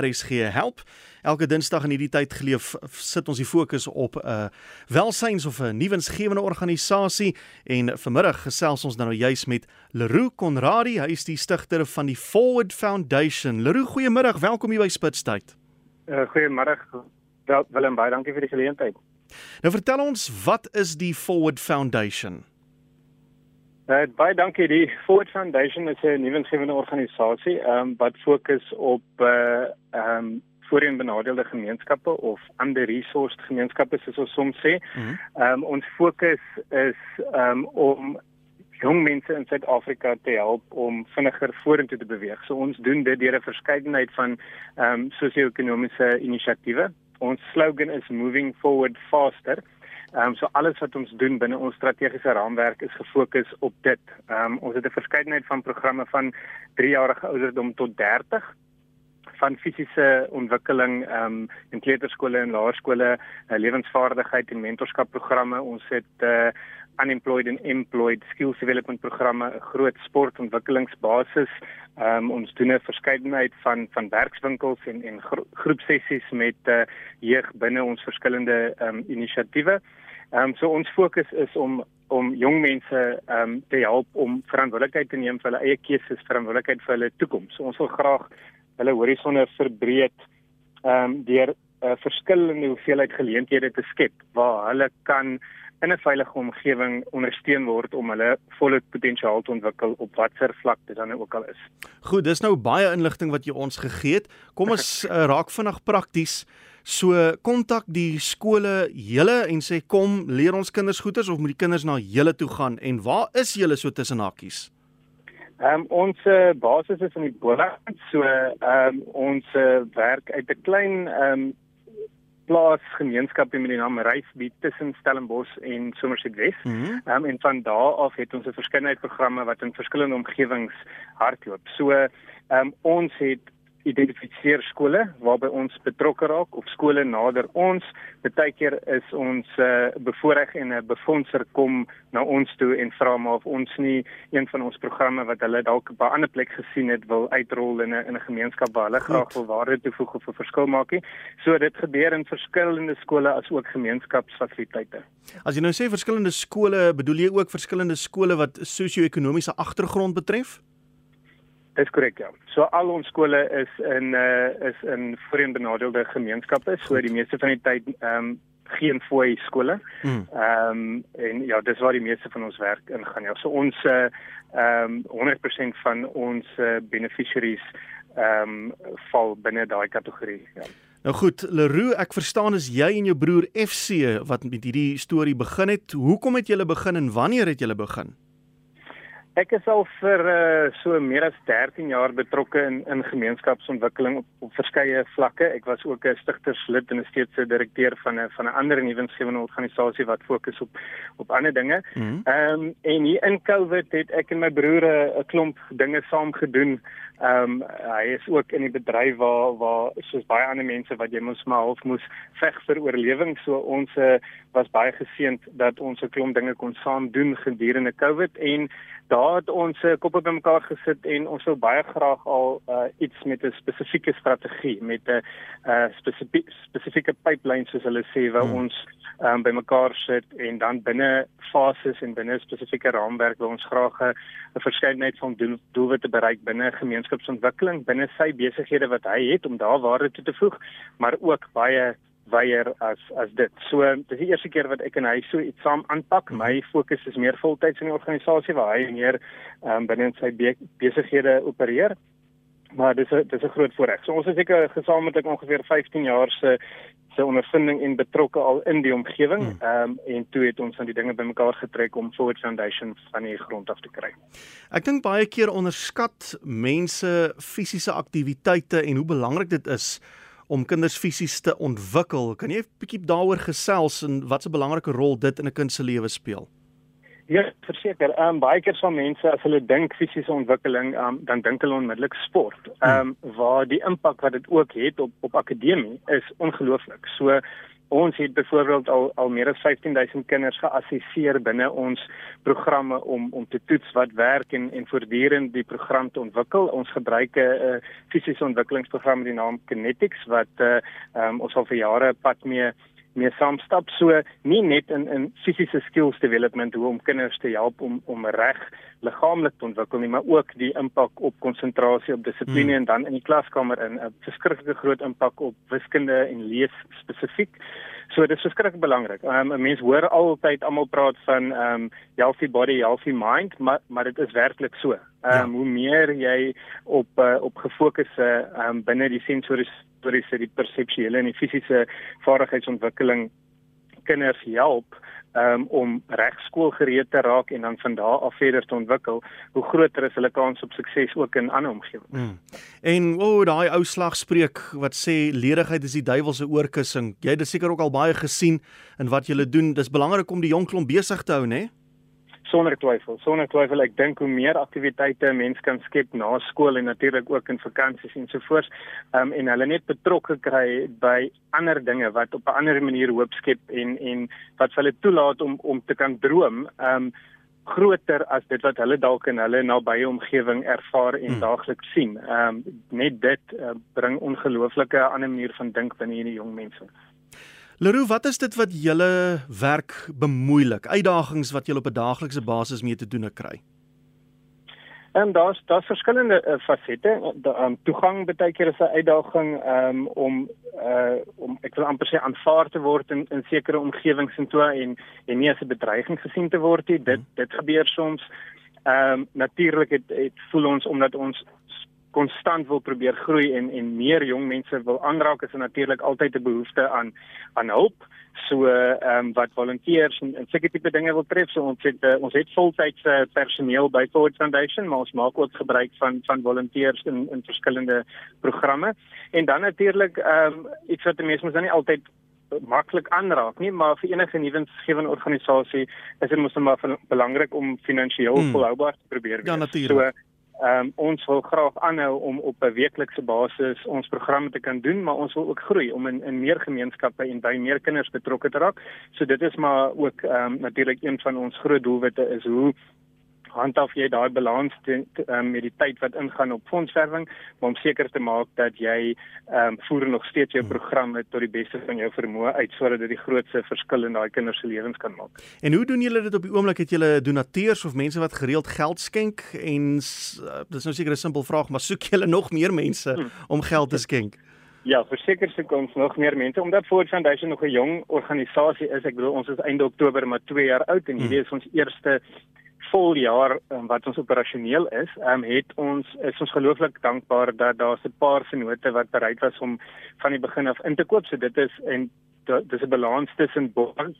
RSG help. Elke Dinsdag in hierdie tyd geleef sit ons die fokus op 'n uh, welsyns of 'n nuwensgewende organisasie en vanmiddag gesels ons nou juis met Leroux Conradi, hy is die stigter van die Forward Foundation. Leroux, goeiemiddag, welkom hier by Spitstyd. Uh, goeiemiddag. Wel, Willem, baie dankie vir die geleentheid. Nou vertel ons, wat is die Forward Foundation? Uh, baie dankie. Die Forward Foundation is 'n nuwensgewende organisasie um, wat fokus op uh um voorheen benadeelde gemeenskappe of under-resourced gemeenskappe soos ons soms sê. Mm -hmm. um, ons fokus is um, om jong mense in Suid-Afrika te help om vinniger vorentoe te beweeg. So ons doen dit deur 'n verskeidenheid van um sosio-ekonomiese inisiatiewe. Ons slogan is moving forward faster. Ehm um, so alles wat ons doen binne ons strategiese raamwerk is gefokus op dit. Ehm um, ons het 'n verskeidenheid van programme van 3-jarige ouderdom tot 30 van fisiese ontwikkeling ehm um, in kleuterskole en laerskole, uh, lewensvaardigheid en mentorskap programme. Ons het uh, unemployed and employed skills development programme, 'n groot sportontwikkelingsbasis. Ehm um, ons doen 'n verskeidenheid van van werkswinkels en en gro groepsessies met uh, jeug binne ons verskillende ehm um, inisiatiewe. Ehm um, so ons fokus is om om jong mense ehm um, te help om verantwoordelikheid te neem vir hulle eie keuses, verantwoordelikheid vir hulle toekoms. So ons wil graag hulle horisonne verbreed ehm um, deur uh, verskillende hoeveelheid geleenthede te skep waar hulle kan in 'n veilige omgewing ondersteun word om hulle volle potensiaal te ontwikkel op watter vlak dit dan ook al is. Goed, dis nou baie inligting wat jy ons gegee het. Kom ons uh, raak vinnig prakties. So kontak die skole julle en sê kom leer ons kinders goeters of moet die kinders na julle toe gaan en waar is julle so tussen hakkies? Ehm um, ons uh, basis is in die Boland. So ehm um, ons uh, werk uit 'n klein ehm um, plaasgemeenskap met die naam Reisby tussen Stellenbosch en Somerset West. Mm -hmm. um, en van daar af het ons 'n verskeidenheid programme wat in verskillende omgewings hardloop. So ehm um, ons het identifiseer skole waarby ons betrokke raak of skole nader ons. Partykeer is ons uh, bevoorreg en 'n befondser kom na ons toe en vra maar of ons nie een van ons programme wat hulle dalk op 'n ander plek gesien het wil uitrol in 'n in 'n gemeenskap waar hulle Goed. graag wil waarde toevoeg of 'n verskil maak nie. So dit gebeur in verskillende skole as ook gemeenskapsfasiliteite. As jy nou sê verskillende skole, bedoel jy ook verskillende skole wat sosio-ekonomiese agtergrond betref? Dis korrek ja. So al ons skole is in uh is in voorheen benadeelde gemeenskappe. So die meeste van die tyd ehm um, geen fooi skole. Hmm. Ehm um, en ja, dis waar die meeste van ons werk ingaan. Ja, so ons uh ehm um, 100% van ons uh, beneficiaries ehm um, val binne daai kategorie. Ja. Nou goed, Leroux, ek verstaan is jy en jou broer FC wat met hierdie storie begin het. Hoekom het julle begin en wanneer het julle begin? Ek is al vir uh, so meer as 13 jaar betrokke in in gemeenskapsontwikkeling op, op verskeie vlakke. Ek was ook 'n stigterslid en 'n steedse direkteur van 'n van 'n ander nuwensgewende organisasie wat fokus op op ander dinge. Mhm. Ehm mm um, en hier in COVID het ek en my broer 'n klomp dinge saam gedoen. Ehm um, hy is ook in die bedryf waar waar soos baie ander mense wat jy mos maar half moes veg vir oorlewing. So ons uh, was baie geseënd dat ons 'n klomp dinge kon saam doen gedurende COVID en daar het ons uh, koppe bymekaar gesit en ons sou baie graag al uh, iets met 'n spesifieke strategie met 'n uh, spesifieke spesifieke pipeline soos hulle sê waar hmm. ons um, bymekaar sit en dan binne fases en binne spesifieke raamwerk wil ons graag 'n verskeidenheid van doel, doelwitte bereik binne gemeenskapsontwikkeling binne sy besighede wat hy het om daar waarde toe te voeg maar ook baie weier as as dit. So dis die eerste keer wat ek en hy so iets saam aanpak. My fokus is meer voltyds in die organisasie waar hy meer um, binne sy be besighede opereer. Maar dis 'n dis 'n groot voorreg. So ons is seker gesamentlik ongeveer 15 jaar se se ondervinding en betrokke al in die omgewing. Hmm. Ehm um, en toe het ons aan die dinge bymekaar getrek om Forward Foundation van die grond af te kry. Ek dink baie keer onderskat mense fisiese aktiwiteite en hoe belangrik dit is om kinders fisies te ontwikkel. Kan jy 'n bietjie daaroor gesels en wat 'n belangrike rol dit in 'n kind se lewe speel? Ja, verseker. Ehm um, baie keer van mense as hulle dink fisiese ontwikkeling, um, dan dink hulle onmiddellik sport. Ehm um, waar die impak wat dit ook het op op akademie is ongelooflik. So Ons het byvoorbeeld al al meer as 15000 kinders geassesseer binne ons programme om om te toets wat werk en en voortdurend die program te ontwikkel. Ons gebruik 'n uh, fisiese ontwikkelingsprogram met die naam Kinetics wat uh, um, ons al vir jare pad mee mee saamstap so nie net in in fisiese skills development hoe om kinders te help om om reg liggaamlik te ontwikkel nie maar ook die impak op konsentrasie op dissipline hmm. en dan in die klaskamer in 'n verskriklike groot impak op wiskunde en lees spesifiek so dit is verskriklik belangrik um, 'n mens hoor altyd almal praat van um healthy body healthy mind maar maar dit is werklik so um, ja. hoe meer jy op uh, op gefokus uh, um, binne die sensoriese motoriese, die perseptuele en die fisiese vaardigheidsontwikkeling kinders help um, om reg skoolgereed te raak en dan van daar af verder te ontwikkel, hoe groter is hulle kans op sukses ook in ander omgewings. Mm. En o, oh, daai ou slagspreuk wat sê ledigheid is die duiwel se oorkussing. Jy het dit seker ook al baie gesien in wat jy doen. Dis belangrik om die jong klomp besig te hou, né? Nee? Sonder twyfel sonder twyfel ek dink hoe meer aktiwiteite 'n mens kan skep na skool en natuurlik ook in vakansies en so voort um, en hulle net betrokke kry by ander dinge wat op 'n ander manier hoop skep en en wat hulle toelaat om om te kan droom um, groter as dit wat hulle dalk in hulle nabye omgewing ervaar en hmm. daagliks sien. Ehm um, net dit uh, bring ongelooflike ander manier van dink binne hierdie jong mense. Leroe, wat is dit wat julle werk bemoeilik? Uitdagings wat julle op 'n daaglikse basis mee te doen kry? En daar's daar's verskillende uh, fasette. Um, toegang baie keer is 'n uitdaging um, om uh, om ek wil amper sê aanvaar te word in in sekere omgewings en toe en en nie as 'n bedreiging gesien te word nie. Dit dit gebeur soms. Ehm um, natuurlik het, het voel ons omdat ons konstant wil probeer groei en en meer jong mense wil aanraak is natuurlik altyd 'n behoefte aan aan hulp so ehm um, wat volonteërs en, en seker tipe dinge wil tref so ons het uh, ons het voltydse personeel by Forward Foundation maar ons maak ook gebruik van van volonteërs in in verskillende programme en dan natuurlik ehm um, iets wat die mense mos nie altyd maklik aanraak nie maar vir enige nuwensgewende organisasie is dit mos maar belangrik om finansiëel mm. volhoubaar te probeer ja, wees. Ja natuurlik. So Ehm um, ons wil graag aanhou om op 'n weeklikse basis ons programme te kan doen, maar ons wil ook groei om in in meer gemeenskappe en by meer kinders betrokke te raak. So dit is maar ook ehm um, natuurlik een van ons groot doelwitte is hoe handhaaf jy daai balans um, met die tyd wat ingaan op fondswerwing om seker te maak dat jy ehm um, voer nog steeds jou hmm. programme tot die beste van jou vermoë uit sodat dit die grootste verskil in daai kinders se lewens kan maak. En hoe doen julle dit op die oomblik het julle donateurs of mense wat gereeld geld skenk en uh, dis nou seker 'n simpel vraag maar soek julle nog meer mense hmm. om geld te skenk? Ja, verseker se ons nog meer mense omdat Forward Foundation nog 'n jong organisasie is. Ek bedoel ons is einde Oktober maar 2 jaar oud en hierdie hmm. is ons eerste vol jaar um, wat ons operasioneel is, um, het ons is ons gelooflik dankbaar dat daar 'n paar vennote wat bereid was om van die begin af in te koop. So dit is en dis 'n balans tussen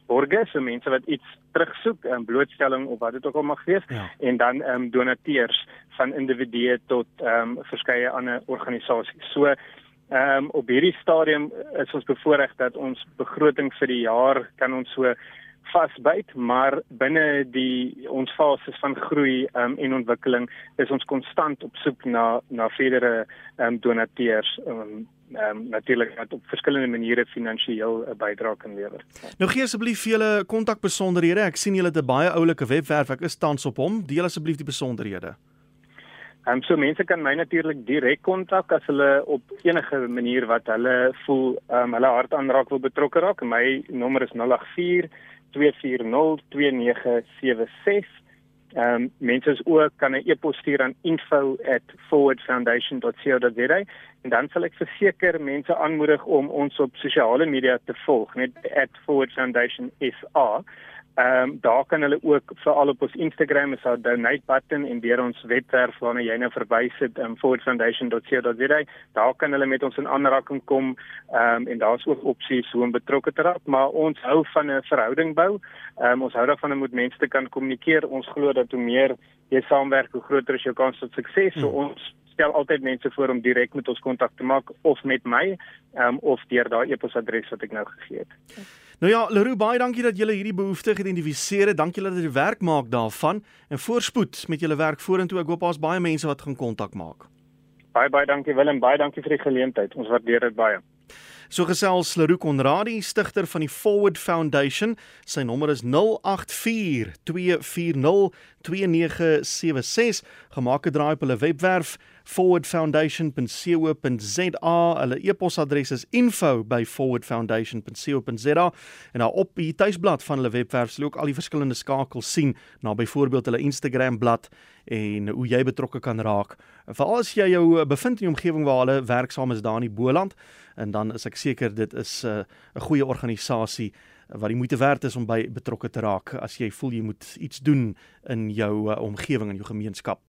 borgers, so mense wat iets terugsoek, 'n um, blootstelling of wat dit ook al mag wees, ja. en dan ehm um, donateurs van individue tot ehm um, verskeie ander organisasies. So ehm um, op hierdie stadium is ons bevoorreg dat ons begroting vir die jaar kan ons so vasbyt, maar binne die ons fases van groei um, en ontwikkeling is ons konstant op soek na na verdere um, donateurs um, um, natuurlik wat op verskillende maniere finansiëel 'n uh, bydrae kan lewer. Nou gee asseblief vir julle kontakbesonderhede. Ek sien julle het 'n baie oulike webwerf. Ek is tans op hom. Deel asseblief die besonderhede. Ehm um, so mense kan my natuurlik direk kontak as hulle op enige manier wat hulle voel ehm um, hulle hart aanraak wil betrokke raak. My nommer is 084 2402976. Ehm um, mense is ook kan 'n e-pos stuur aan info@forwardfoundation.co.za en dan sal ek verseker mense aanmoedig om ons op sosiale media te volg net @forwardfoundationsa. Ehm um, daar kan hulle ook veral op ons Instagram is daar donate button en deur ons webwerf waarna jy nou verwys het um, forwardfoundation.co.za daar kan hulle met ons in aanraking kom ehm um, en daar's ook opsies hoe om betrokke te raak maar ons hou van 'n verhouding bou. Ehm um, ons hou daarvan om met mense te kan kommunikeer. Ons glo dat hoe meer jy saamwerk, hoe groter is jou kans op sukses. So hmm. ons stel altyd mense voor om direk met ons kontak te maak of met my um, of deur daai e-posadres wat ek nou gegee het. Nou ja, Leroe, baie dankie dat julle hierdie behoefte geïdentifiseer het. Dankie dat julle werk maak daarvan en voorspoed met julle werk vorentoe. Ek hoop daar's baie mense wat gaan kontak maak. Baie baie dankie Willem, baie dankie vir die geleentheid. Ons waardeer dit baie. So gesels Leroux Konradi, stigter van die Forward Foundation. Sy nommer is 084 240 2976. Gemaak 'n draai op hulle webwerf forwardfoundation.co.za. Hulle e-posadres is info@forwardfoundation.co.za en daar op die tuisblad van hulle webwerf sal jy ook al die verskillende skakels sien, na byvoorbeeld hulle Instagram bladsy en hoe jy betrokke kan raak. Veral as jy jou eh, bevind in die omgewing waar hulle werksaam is daar in die Boland en dan is ek seker dit is eh, 'n uh, goeie organisasie wat die moeite werd is om by betrokke te raak as jy voel jy moet iets doen in jou uh, omgewing en jou gemeenskap.